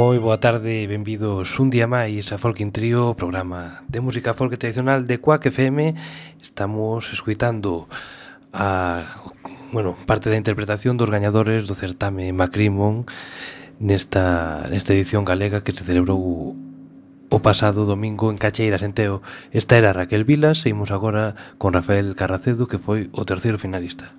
Moi boa tarde e benvidos un día máis a Folkin Trio, programa de música folk tradicional de Quack FM. Estamos escuitando a, bueno, parte da interpretación dos gañadores do certame Macrimon nesta, nesta edición galega que se celebrou o pasado domingo en Cacheiras, en Teo. Esta era Raquel Vilas e imos agora con Rafael Carracedo, que foi o terceiro finalista.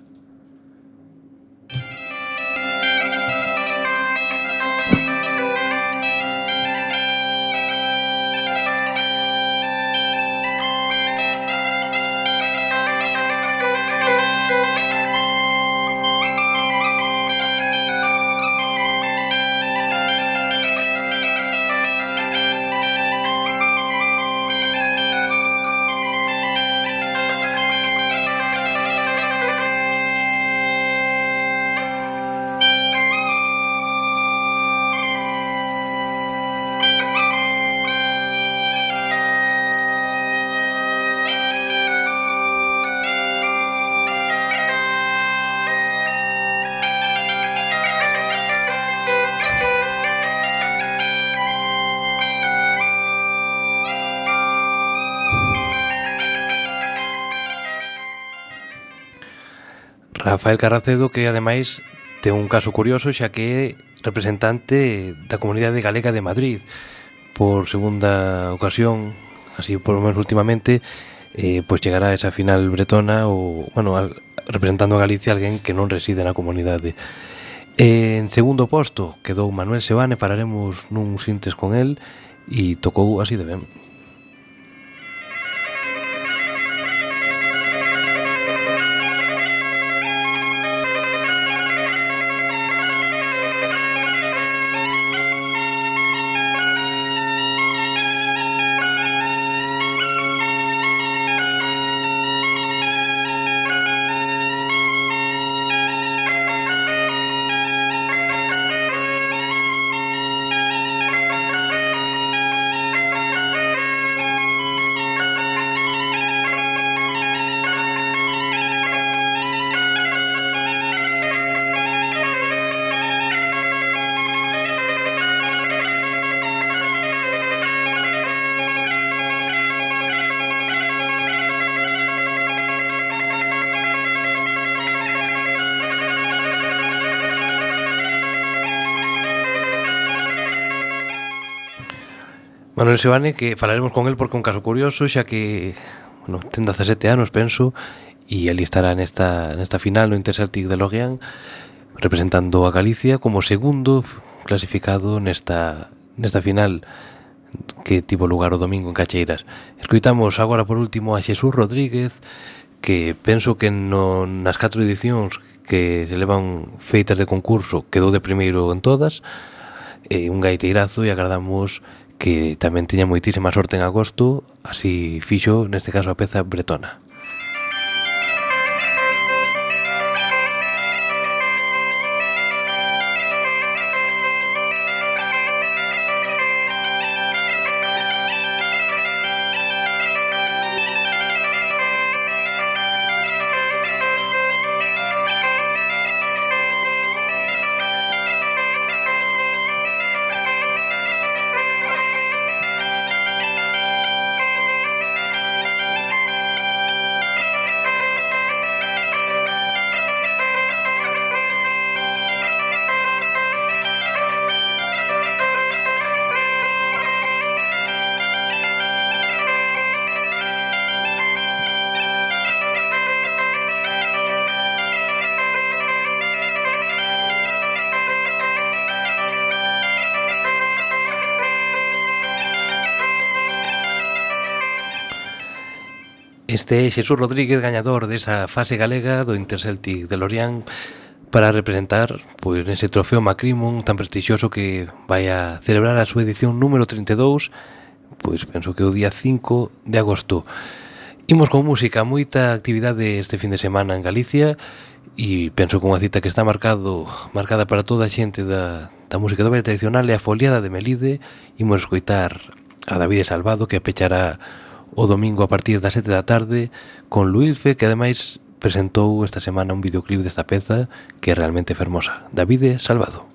Rafael Carracedo que ademais ten un caso curioso xa que é representante da Comunidade Galega de Madrid por segunda ocasión así por lo menos últimamente eh, pois chegará a esa final bretona ou, bueno, al, representando a Galicia alguén que non reside na comunidade En segundo posto quedou Manuel Sebane, pararemos nun sintes con el e tocou así de ben. Manuel Sebane, que falaremos con el porque un caso curioso, xa que bueno, ten 17 anos, penso, e ali estará nesta, nesta final no Interceltic de Loguean representando a Galicia como segundo clasificado nesta, nesta final que tivo lugar o domingo en Cacheiras. Escoitamos agora por último a Xesús Rodríguez, que penso que no, nas catro edicións que se levan feitas de concurso quedou de primeiro en todas, eh, un gaiteirazo e agardamos que tamén tiña moitísima sorte en agosto, así fixo neste caso a peza bretona. Este é Xesús Rodríguez, gañador desa fase galega do Interceltic de Lorient para representar pois, nese trofeo Macrimon tan prestixioso que vai a celebrar a súa edición número 32 pois penso que o día 5 de agosto. Imos con música, moita actividade este fin de semana en Galicia e penso que unha cita que está marcado marcada para toda a xente da, da música dobre tradicional é a foliada de Melide imos escoitar a David Salvado que pechará o domingo a partir das 7 da tarde con Luis Fe, que ademais presentou esta semana un videoclip desta peza que é realmente fermosa. Davide Salvado.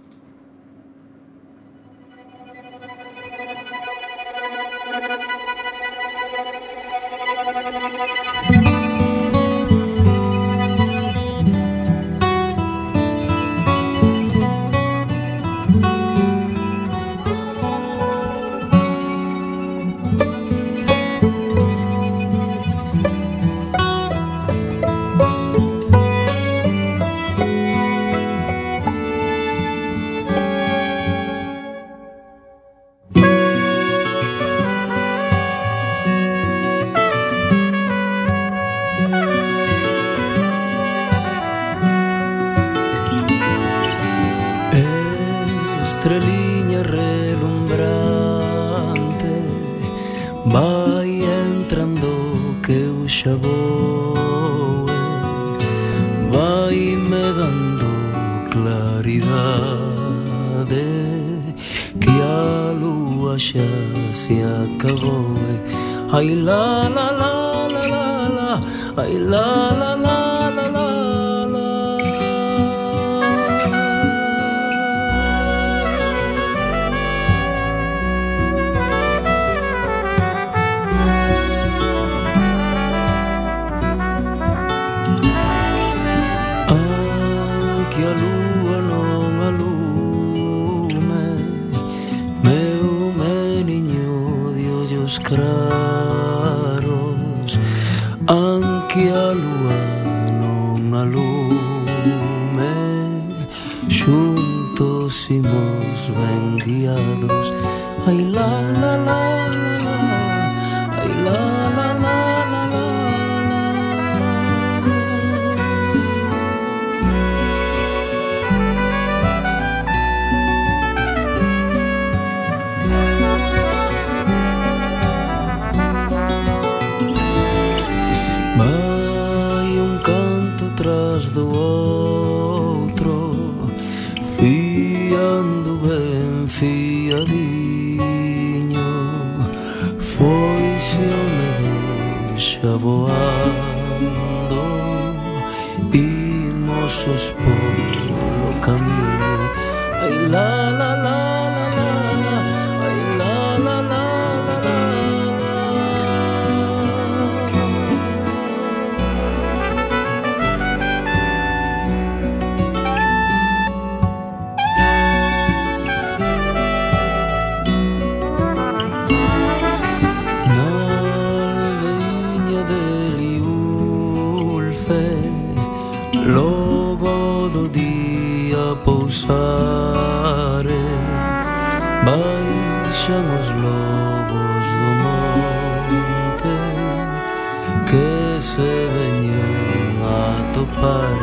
que se veñen a topar.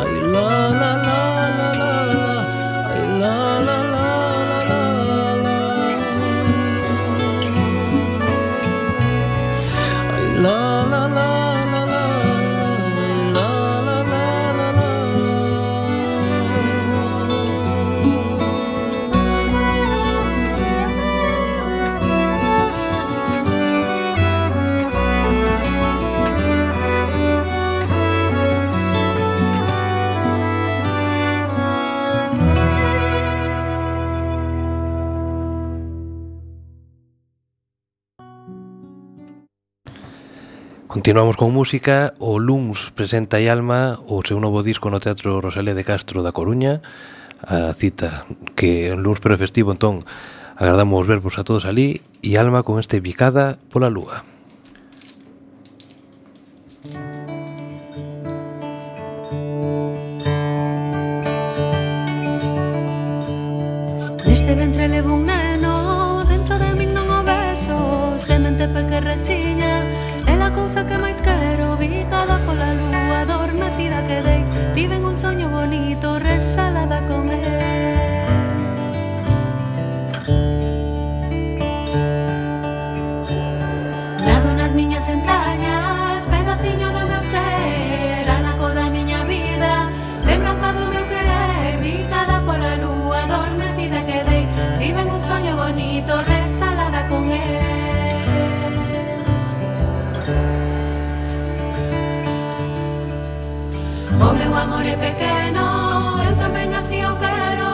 Ai la la la Continuamos con música, o Luns presenta e alma o seu novo disco no Teatro Rosalé de Castro da Coruña, a cita que en Luns pero festivo, entón, agardamos verbos a todos ali, e alma con este picada pola Lúa. Neste vento O meu amor é pequeno, eu tamén así o quero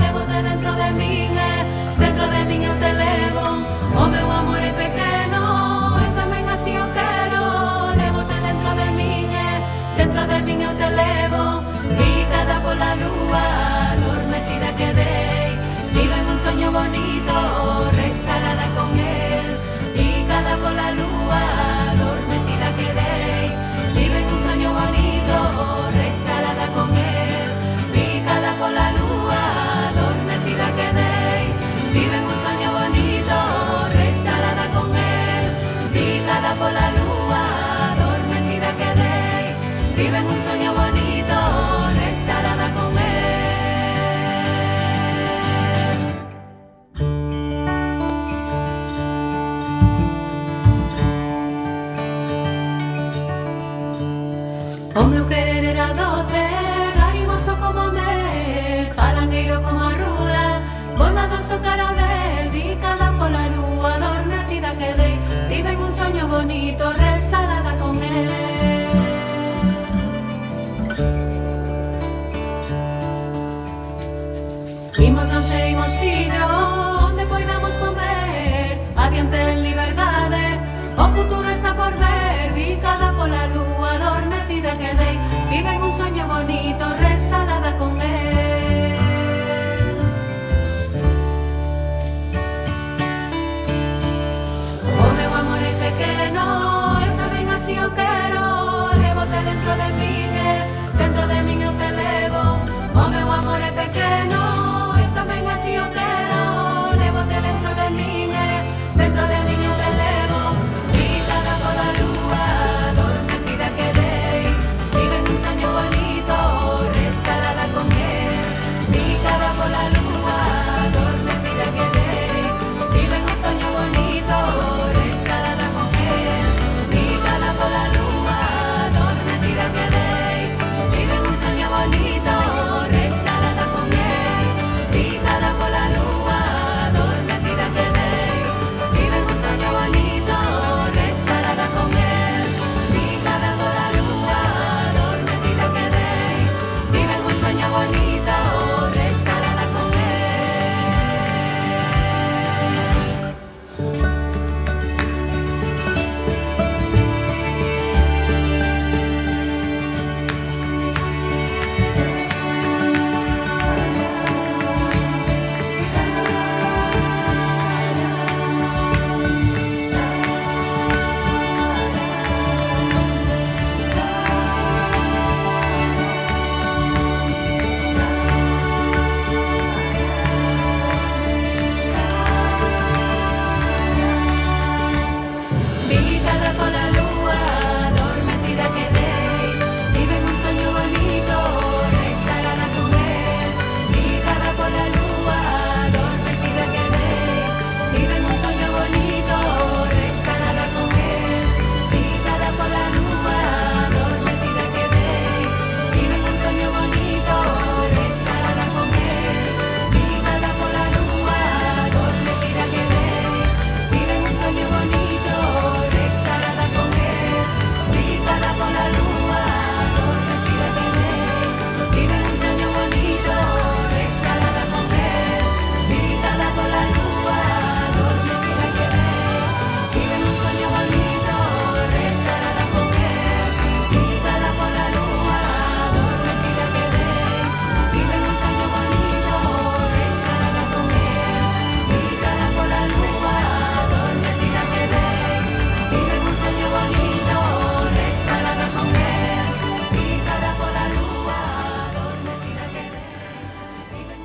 Levote dentro de min, e eh, dentro de min eu te levo O meu amor é pequeno, eu tamén así o quero Levote dentro de min, e eh, dentro de min eu te levo Picada pola lúa, adormecida quedei Vive un soño bonito, resalada con el Picada pola lúa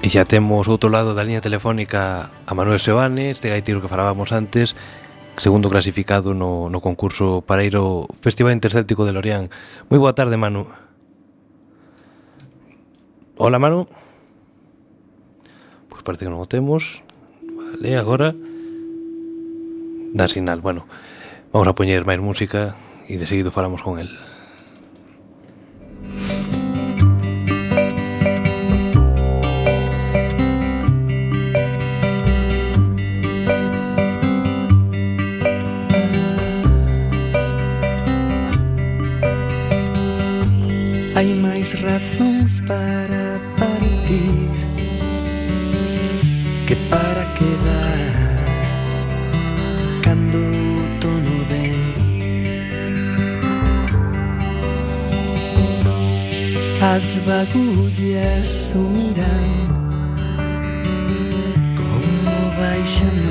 E xa temos outro lado da liña telefónica a Manuel Seoane, este gaitiro que falábamos antes, segundo clasificado no, no concurso Pareiro Festival Intercéltico de Lorient. Moi boa tarde, Manu. Hola, Manu. Pois parece que non o temos. Vale, agora... Dan sinal, bueno. Vamos a poñer máis música e de seguido falamos con el. seis razóns para partir. Que para quedar cando o tono ven. As bagullas sumirán como baixan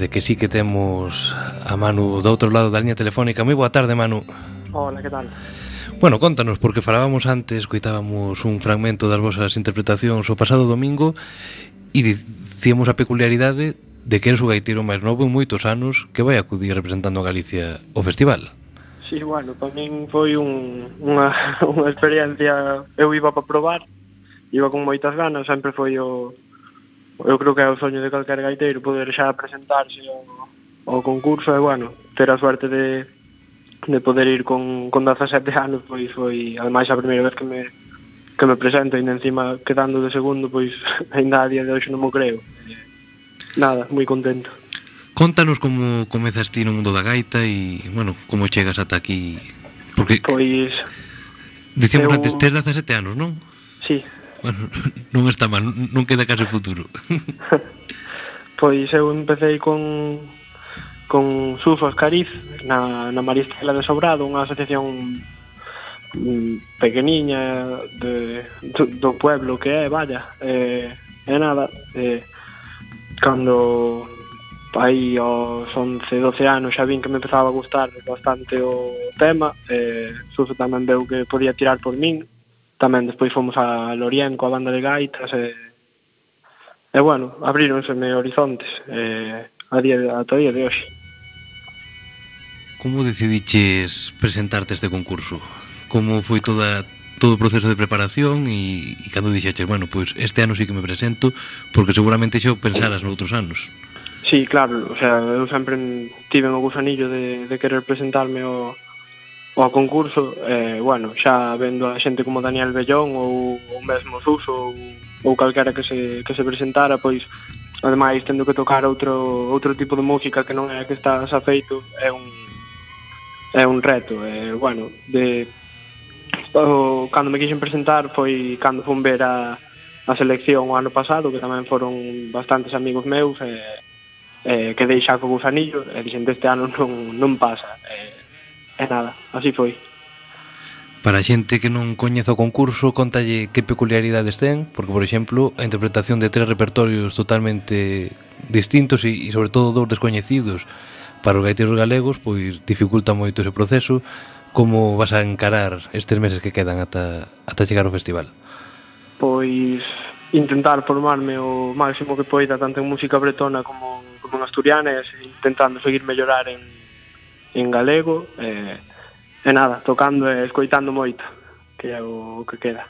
de que sí que temos a Manu do outro lado da liña telefónica. Moi boa tarde, Manu. Hola, que tal? Bueno, contanos, porque falábamos antes, coitábamos un fragmento das vosas interpretacións o pasado domingo e dicíamos a peculiaridade de que eres o gaitero máis novo en moitos anos que vai acudir representando a Galicia o festival. Sí, bueno, para min foi un, unha, unha experiencia, eu iba para probar, iba con moitas ganas, sempre foi o, eu creo que é o soño de calquer gaiteiro poder xa presentarse ao, ao concurso e, bueno, ter a suerte de, de poder ir con, con 17 anos, pois foi, ademais, a primeira vez que me, que me presento, e encima quedando de segundo, pois ainda a día de hoxe non mo creo. Nada, moi contento. Contanos como comezas ti no mundo da gaita e, bueno, como chegas ata aquí. Porque... Pois... Dicemos eu... antes, tes 17 anos, non? Sí, Bueno, non está mal, non queda case futuro. pois eu empecé con con Sufos Cariz na, na Maristela de Sobrado, unha asociación pequeniña de, do, do pueblo que é, vaya, eh, é nada, eh, cando aí aos 11, 12 anos xa vin que me empezaba a gustar bastante o tema, eh, Suso tamén veu que podía tirar por min, Tamén despois fomos a Lorien coa banda de gaitas e, e bueno, abríronseme horizontes e, a día de, ata día de hoxe. Como decidiches presentarte este concurso? Como foi toda todo o proceso de preparación e, e cando dixeches, bueno, pois este ano sí que me presento, porque seguramente xa o pensaras noutros anos. Sí, claro, o sea, eu sempre tive o gusanillo de, de querer presentarme ao, ao concurso, eh, bueno, xa vendo a xente como Daniel Bellón ou, o mesmo Suso ou, ou calquera que se, que se presentara, pois ademais tendo que tocar outro, outro tipo de música que non é que estás feito é un, é un reto. E, eh, bueno, de, o, cando me quixen presentar foi cando fun ver a, a selección o ano pasado, que tamén foron bastantes amigos meus, e, eh, eh, que deixa co gusanillo, e eh, dixen deste ano non, non pasa. Eh, e nada, así foi. Para a xente que non coñece o concurso, contalle que peculiaridades ten, porque, por exemplo, a interpretación de tres repertorios totalmente distintos e, e sobre todo, dos descoñecidos para os gaiteros galegos, pois dificulta moito ese proceso. Como vas a encarar estes meses que quedan ata, ata chegar ao festival? Pois intentar formarme o máximo que poida tanto en música bretona como, como en asturianes, intentando seguir mellorar en, en galego e, e nada, tocando e escoitando moito, que é o que queda.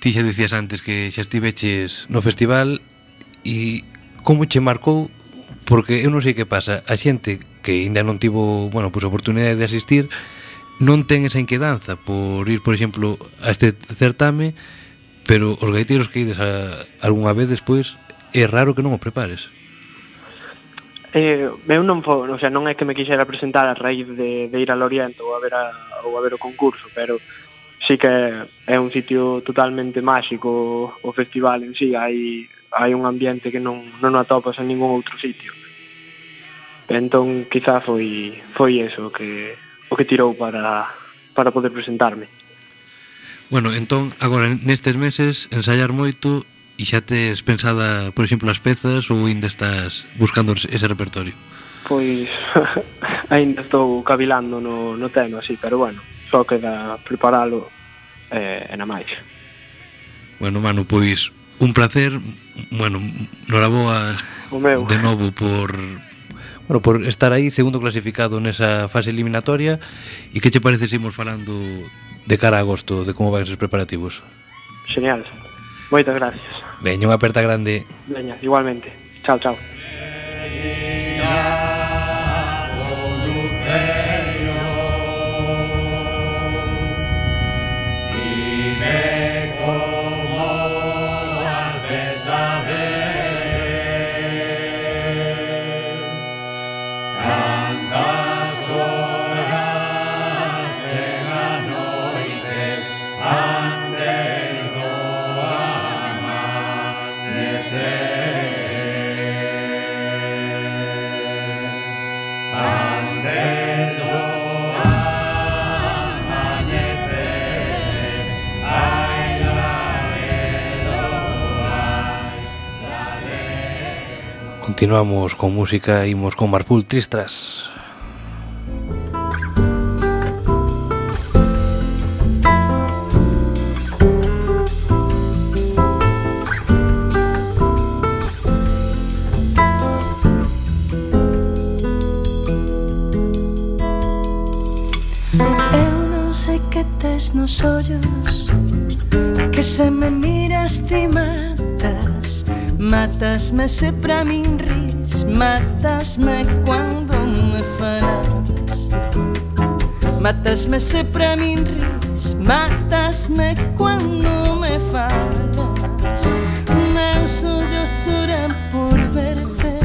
Ti xa dicías antes que xa estiveches no festival e como che marcou porque eu non sei que pasa, a xente que aínda non tivo, bueno, pois oportunidade de asistir non ten esa inquedanza por ir, por exemplo, a este certame, pero os gaiteiros que ides a, algunha vez despois é raro que non o prepares. Eh, eu non foi, o sea, non é que me quixera presentar a raíz de, de ir al Oriente ou a ver a, ou a ver o concurso, pero sí que é un sitio totalmente máxico o festival en sí, hai, hai un ambiente que non, non atopas en ningún outro sitio. Entón, quizá foi, foi eso que, o que tirou para, para poder presentarme. Bueno, entón, agora, nestes meses, ensayar moito e xa tes pensada, por exemplo, as pezas ou ainda estás buscando ese repertorio? Pois ainda estou cavilando no, no tema, así, pero bueno, só queda preparalo eh, e na máis. Bueno, Manu, pois un placer, bueno, noraboa o meu. de novo por Bueno, por estar aí segundo clasificado nesa fase eliminatoria e que che parece se imos falando de cara a agosto de como van os preparativos? Genial, Moitas gracias. Veña, unha aperta grande. Veña, igualmente. Chao, chao. Continuamos con música, imos con Marful Tristras. nos hoyos que se me miras ti matas matas me se para min Matasme cuando me farás Matasme sempre a min ris Matasme cuando me falas Meus ollos choran por verte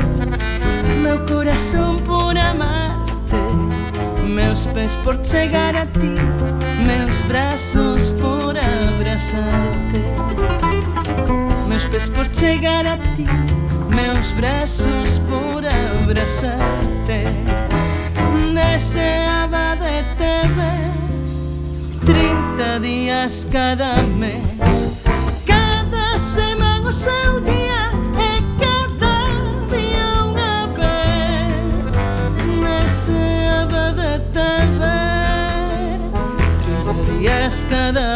Meu corazón por amarte Meus pés por chegar a ti Meus braços por abraçarte Meus pés por chegar a ti meus braços por abraçar-te. Deseaba de te ver 30 días cada mes, cada semana o seu día. E cada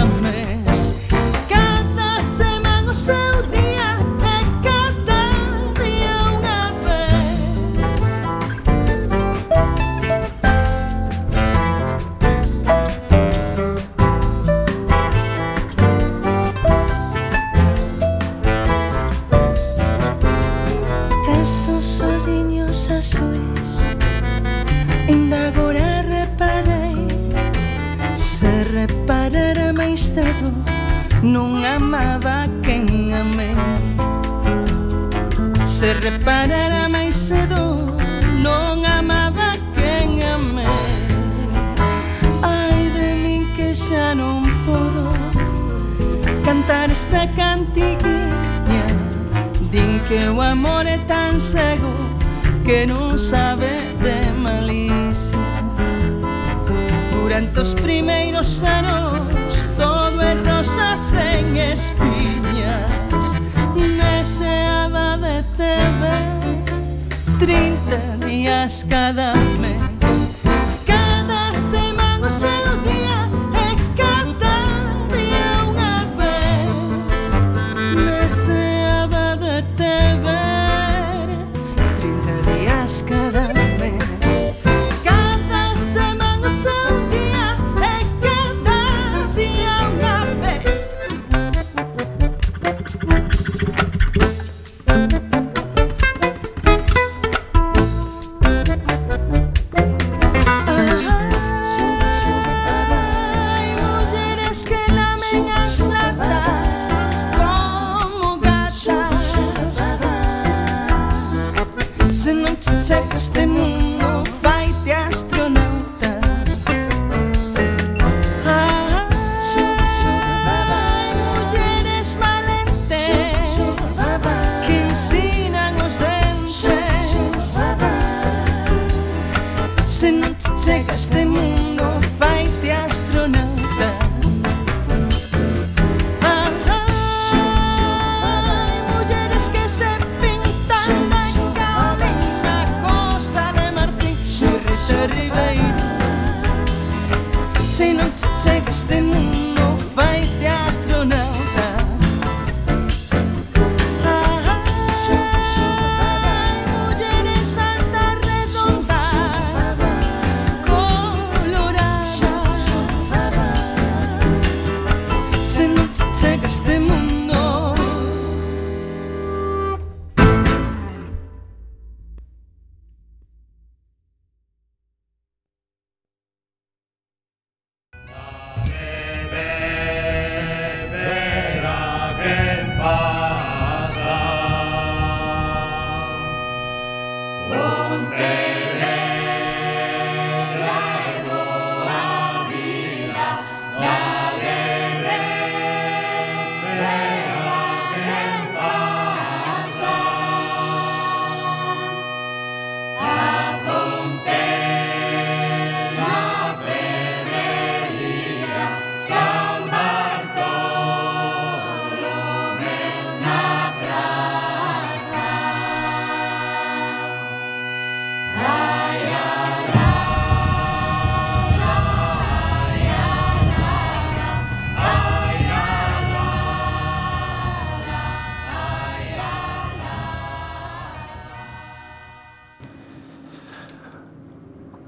que non sabe de malicia. Durante os primeiros anos todo é rosa sen espírito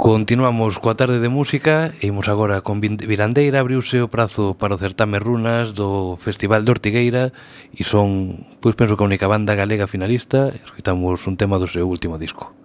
Continuamos coa tarde de música. E imos agora con Virandeira. Abriuse o prazo para o certame Runas do Festival de Ortigueira e son, pois penso que a única banda galega finalista. Escoitamos un tema do seu último disco.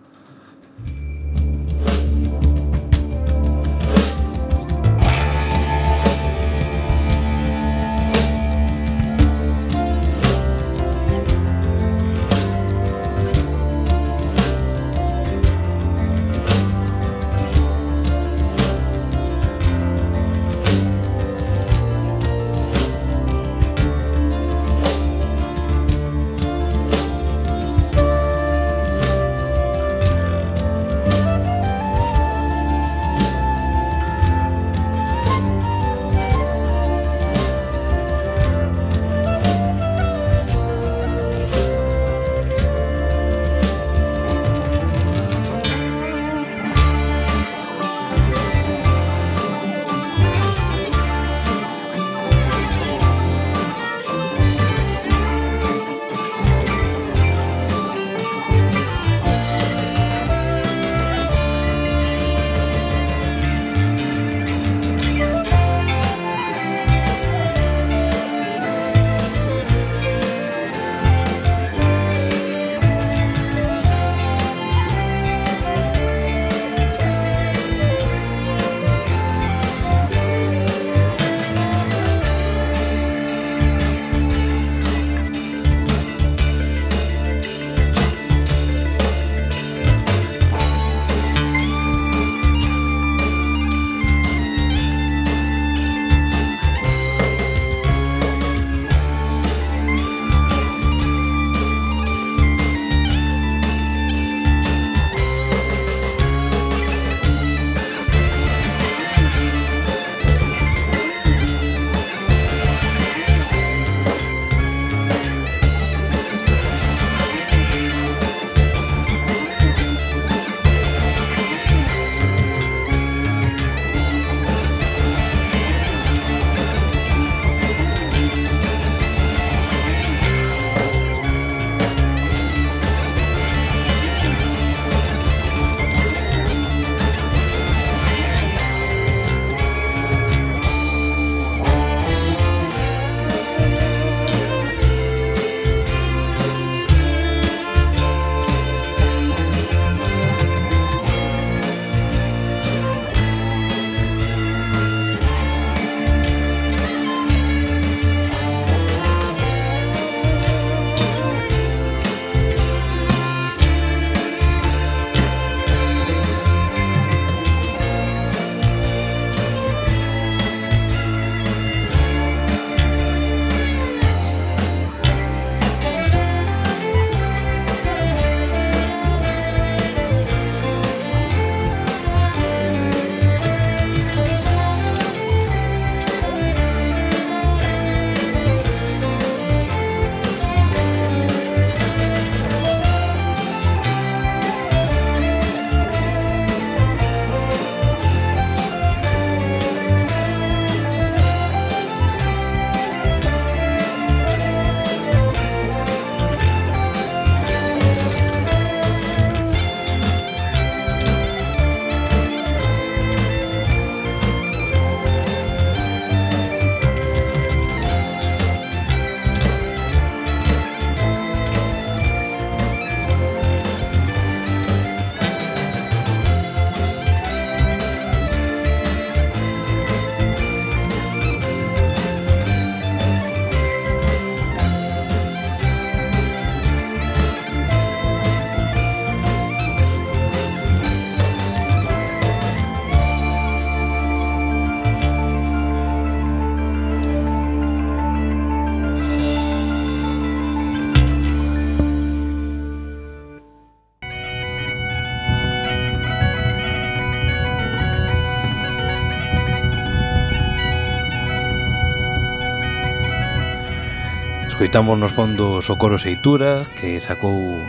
Escoitamos nos fondos o coro Seitura Que sacou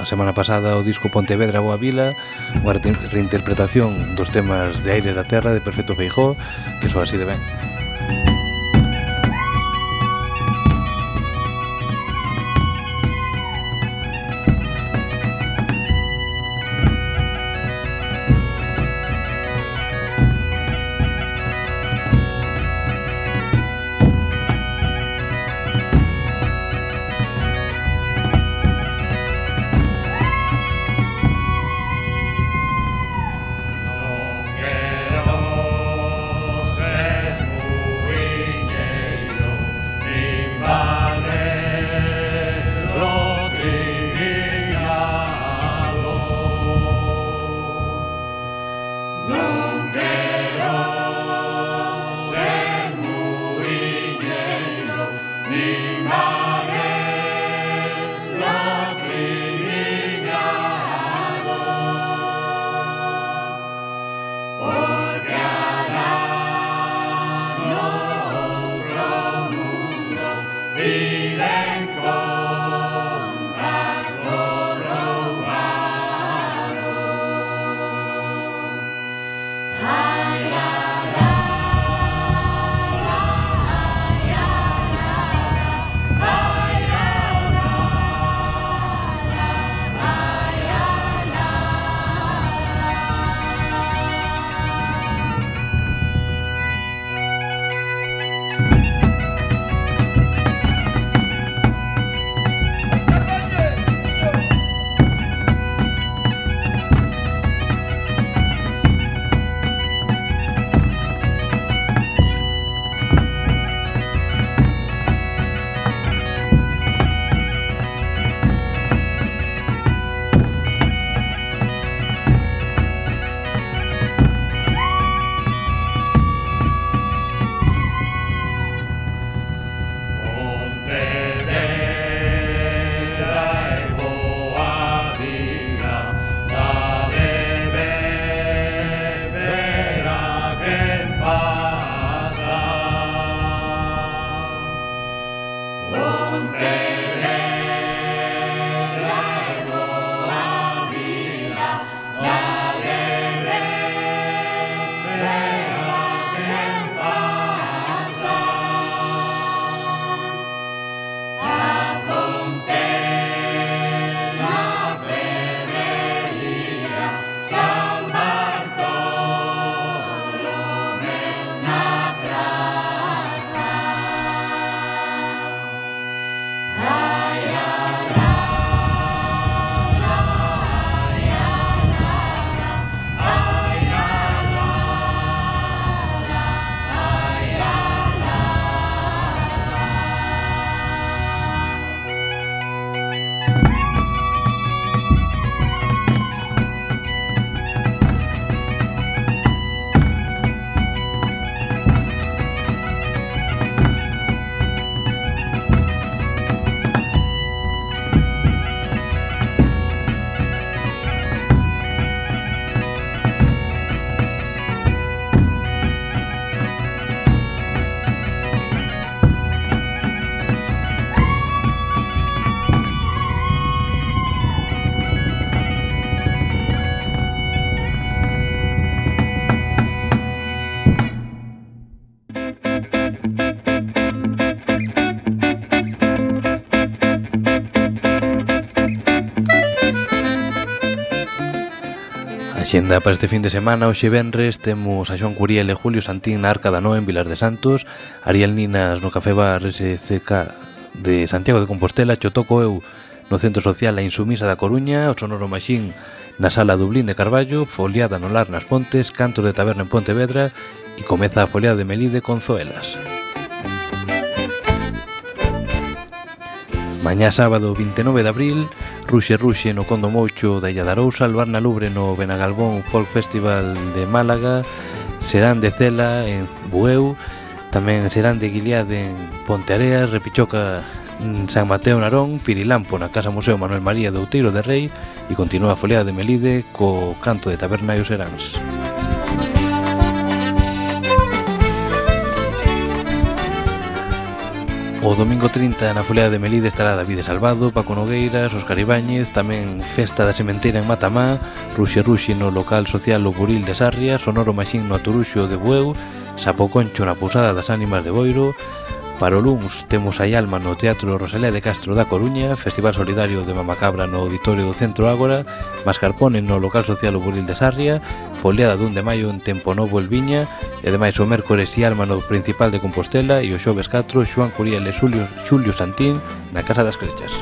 a semana pasada o disco Pontevedra Boa Vila Unha reinterpretación dos temas de Aire da Terra de Perfecto Feijó Que soa así de ben. Xenda para este fin de semana, hoxe venres, temos a Xoan Curiel e Julio Santín na Arca da Noa en Vilar de Santos, Ariel Ninas no Café Bar SCK de Santiago de Compostela, Chotoco eu no Centro Social A Insumisa da Coruña, o Sonoro Maxín na Sala Dublín de Carballo, Foliada no Lar nas Pontes, Cantos de Taberna en Pontevedra e comeza a Foliada de Melide con Zoelas. Mañá sábado 29 de abril, Ruxe Ruxe no Condo Moucho da Illa da Arousa, Alvar na Lubre no Benagalbón Folk Festival de Málaga, Serán de Cela en Bueu, tamén Serán de Guiliade en Ponteareas, Repichoca en San Mateo Narón, Pirilampo na Casa Museo Manuel María de Outeiro de Rei e continúa a foliada de Melide co canto de Taberna e os Seráns. O domingo 30 na Folea de Melide estará David Salvado, Paco Nogueiras, Óscar Ibáñez, tamén Festa da Sementeira en Matamá, Ruxe Ruxe no local social O Buril de Sarria, Sonoro Maxín no Aturuxo de Bueu, Sapo Concho na Pousada das Ánimas de Boiro, Para o Luns temos a Alma no Teatro Rosalía de Castro da Coruña, Festival Solidario de Mamacabra no Auditorio do Centro Ágora, Mascarpone no Local Social O Buril de Sarria, Foliada dun de maio en Tempo Novo El Viña, e ademais o mércores e Alma no Principal de Compostela e o xoves 4 Xoan Curiel e Xulio, Xulio Santín na Casa das Crechas.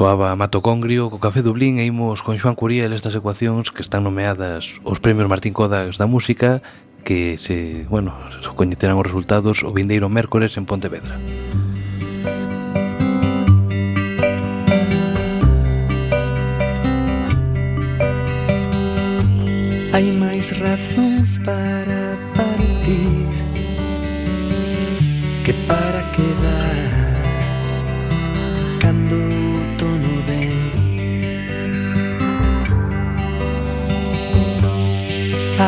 Soaba Mato Congrio co Café Dublín e imos con Xoan Curiel estas ecuacións que están nomeadas os premios Martín Codax da música que se, bueno, se coñeterán os resultados o vindeiro mércores en Pontevedra. Hai máis razóns para partir que para quedar cando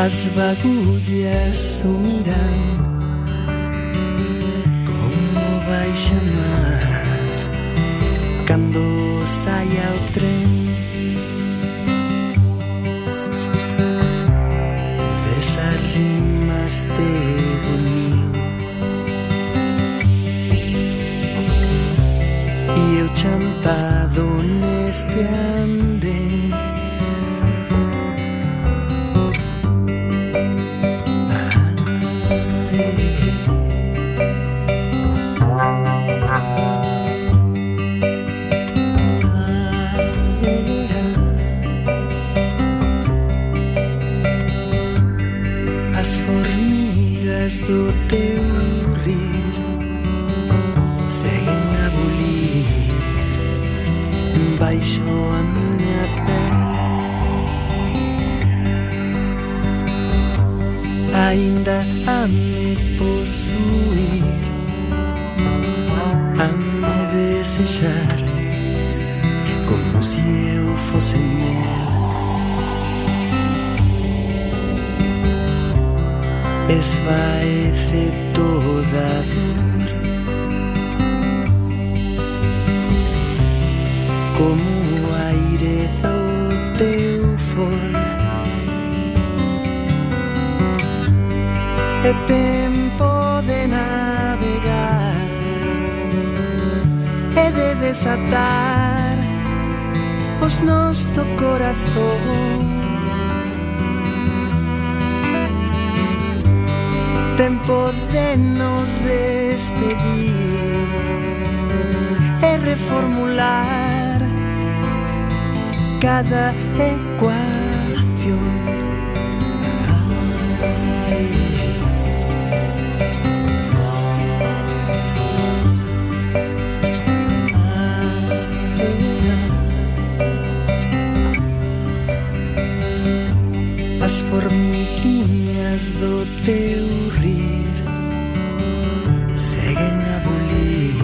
las bagullas miran como vai chamar quando saia o trem vês as rimas de bonil e eu chantado neste ano esvaece toda dor como o aire do teu fol é tempo de navegar. É de desatar. Os nós do corazón tempo de nos despedir e reformular cada ecuación. As formiguinhas do teu rir Seguen a bulir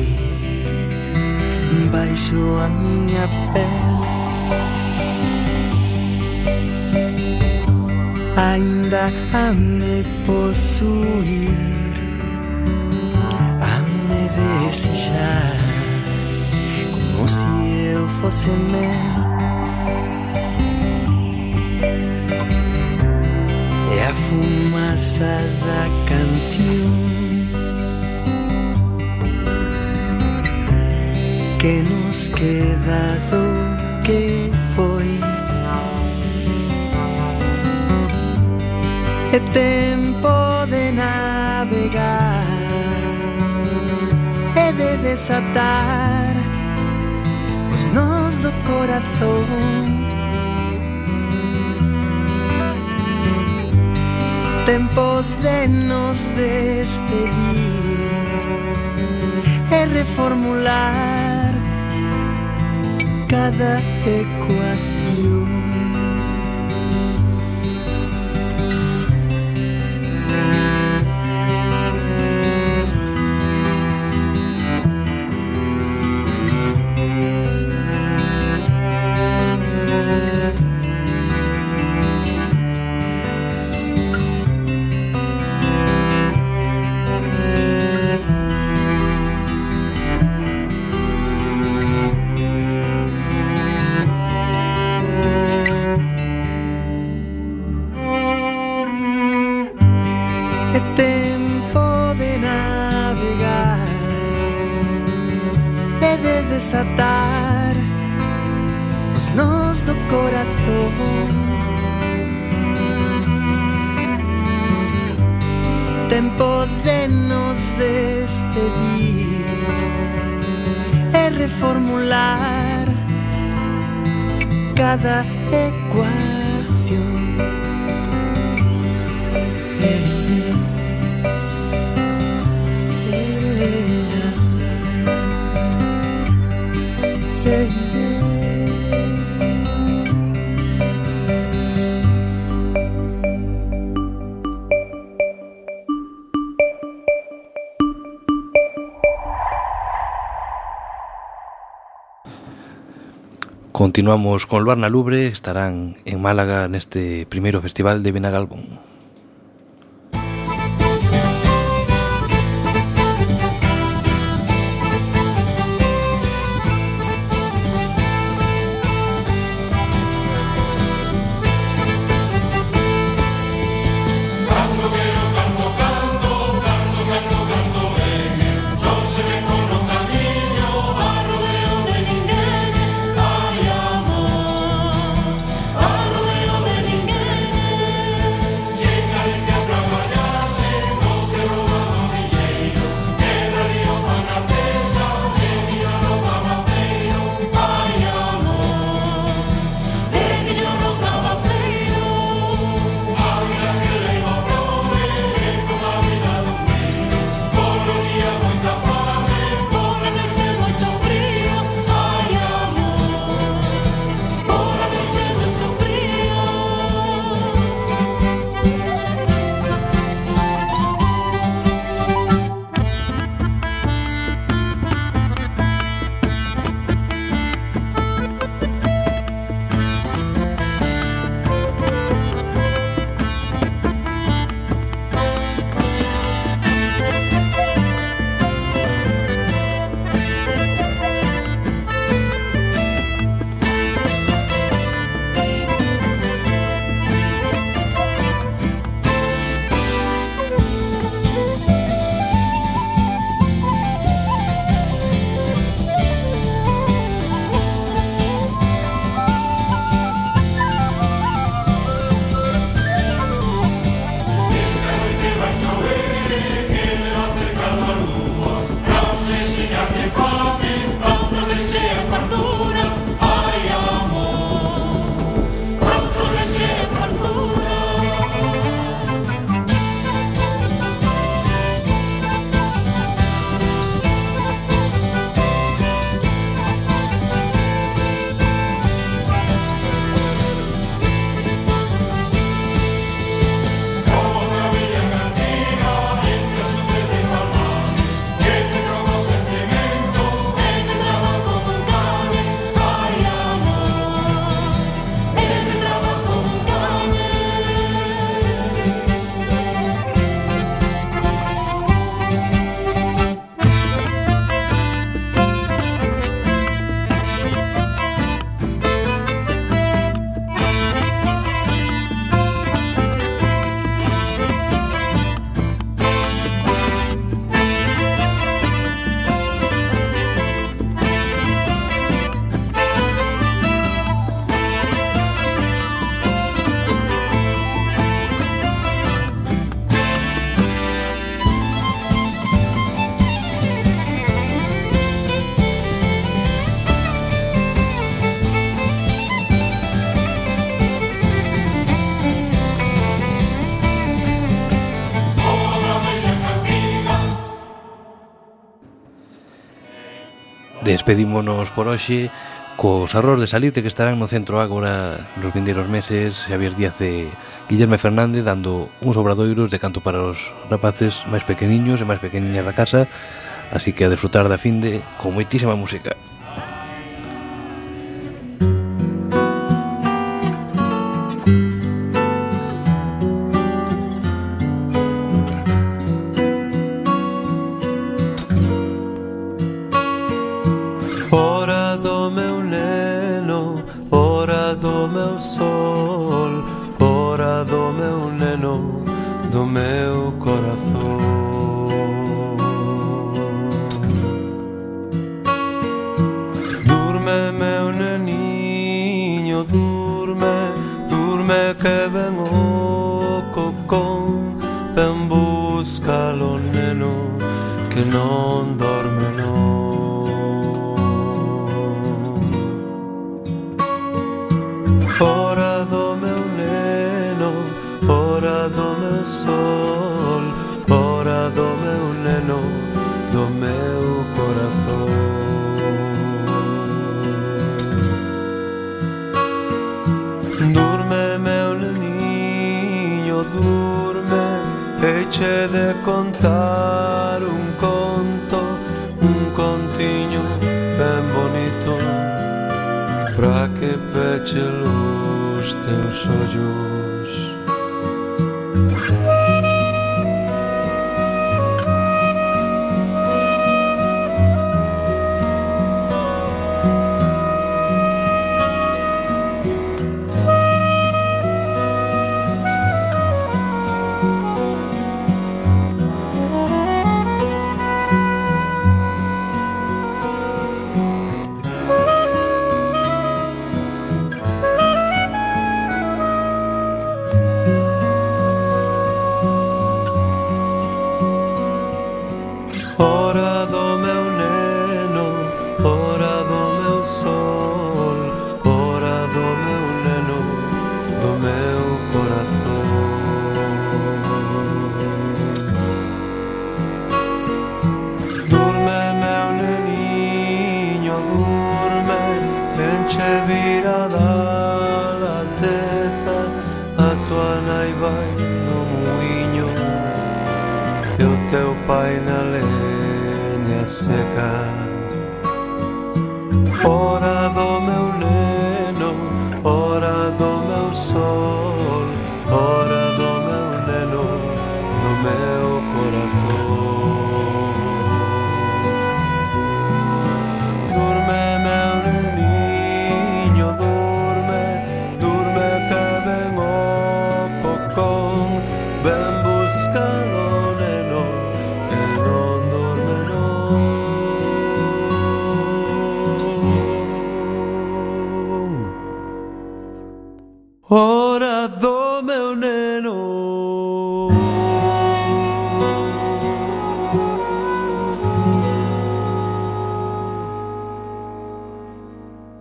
Baixo a miña pele. Ainda a me posuir A me desexar Como se eu fosse mel fumaça da canción que nos queda do que foi. É tempo de navegar e de desatar os nós do corazón. Tempo de nos despedir e reformular cada ecuación. Continuamos con Luar na Lubre, estarán en Málaga neste primeiro festival de Benagalbón. Despedímonos por hoxe cos arroz de salite que estarán no centro agora nos vindeiros meses. Xavier Díaz de Guillerme Fernández dando uns obradoiros de canto para os rapaces máis pequeniños e máis pequeniñas da casa. Así que a disfrutar da finde con moitísima música.